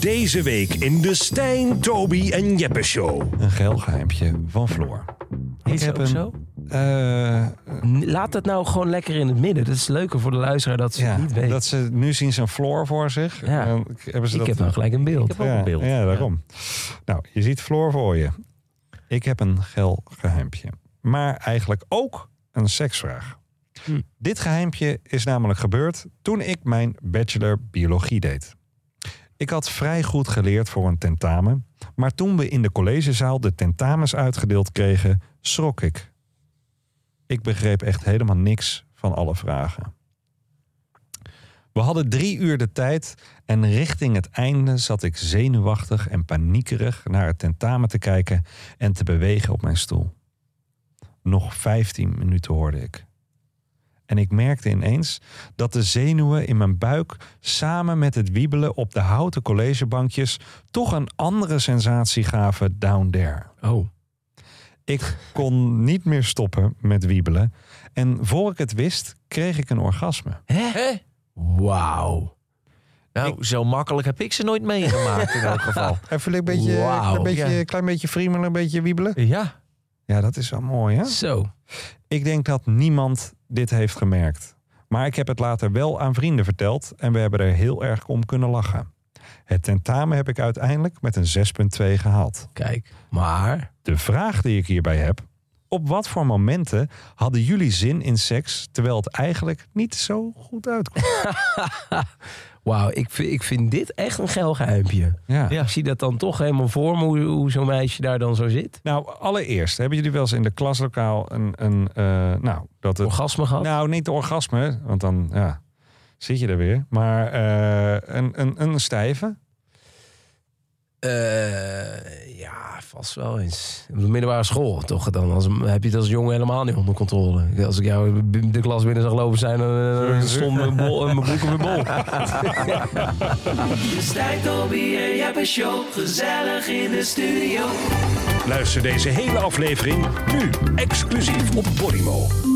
Deze week in de Stijn, Toby en Jeppe Show. Een geil geheimpje van Floor. Is dat ook zo? eh, Laat het nou gewoon lekker in het midden. Dat is leuker voor de luisteraar dat ze ja, het niet weet. dat ze nu zien ze een Floor voor zich. Ja. En hebben ze ik dat, heb nou gelijk een beeld. heb ook ja, een beeld. Ja, daarom. Nou, je ziet Floor voor je. Ik heb een geil geheimpje. Maar eigenlijk ook een seksvraag. Hm. Dit geheimpje is namelijk gebeurd toen ik mijn bachelor biologie deed. Ik had vrij goed geleerd voor een tentamen. Maar toen we in de collegezaal de tentamens uitgedeeld kregen, schrok ik. Ik begreep echt helemaal niks van alle vragen. We hadden drie uur de tijd en richting het einde zat ik zenuwachtig en paniekerig naar het tentamen te kijken en te bewegen op mijn stoel. Nog 15 minuten hoorde ik. En ik merkte ineens dat de zenuwen in mijn buik samen met het wiebelen op de houten collegebankjes toch een andere sensatie gaven down there. Oh. Ik kon niet meer stoppen met wiebelen en voor ik het wist kreeg ik een orgasme. Hè? Wauw. Nou, zo makkelijk heb ik ze nooit meegemaakt in elk geval. Even een beetje, een beetje, ja. klein beetje friemelen, een beetje wiebelen. Ja. Ja, dat is wel mooi hè? Zo. Ik denk dat niemand dit heeft gemerkt. Maar ik heb het later wel aan vrienden verteld en we hebben er heel erg om kunnen lachen. Het tentamen heb ik uiteindelijk met een 6,2 gehaald. Kijk. Maar. De vraag die ik hierbij heb: op wat voor momenten hadden jullie zin in seks terwijl het eigenlijk niet zo goed uitkwam? Wauw, ik, vind- ik vind dit echt een geil geheimpje. Ja. Ik zie dat dan toch helemaal voor me, hoe, hoe zo'n meisje daar dan zo zit. Nou, allereerst hebben jullie wel eens in de klaslokaal een, een eh, nou, dat het Orgasme gehad? Nou, niet de orgasme, want dan ja, zit je er weer. Maar eh, een, een, een stijve. Eh, ja, vast wel eens. Op de middelbare school toch dan. Als, heb je het als jongen helemaal niet onder controle. Als ik jou de klas binnen zag lopen zijn, dan stond mijn, bol, mijn broek op mijn bol. Stijn, Toby en Jeppe Show. Gezellig in de studio. Luister deze hele aflevering nu exclusief op Podimo.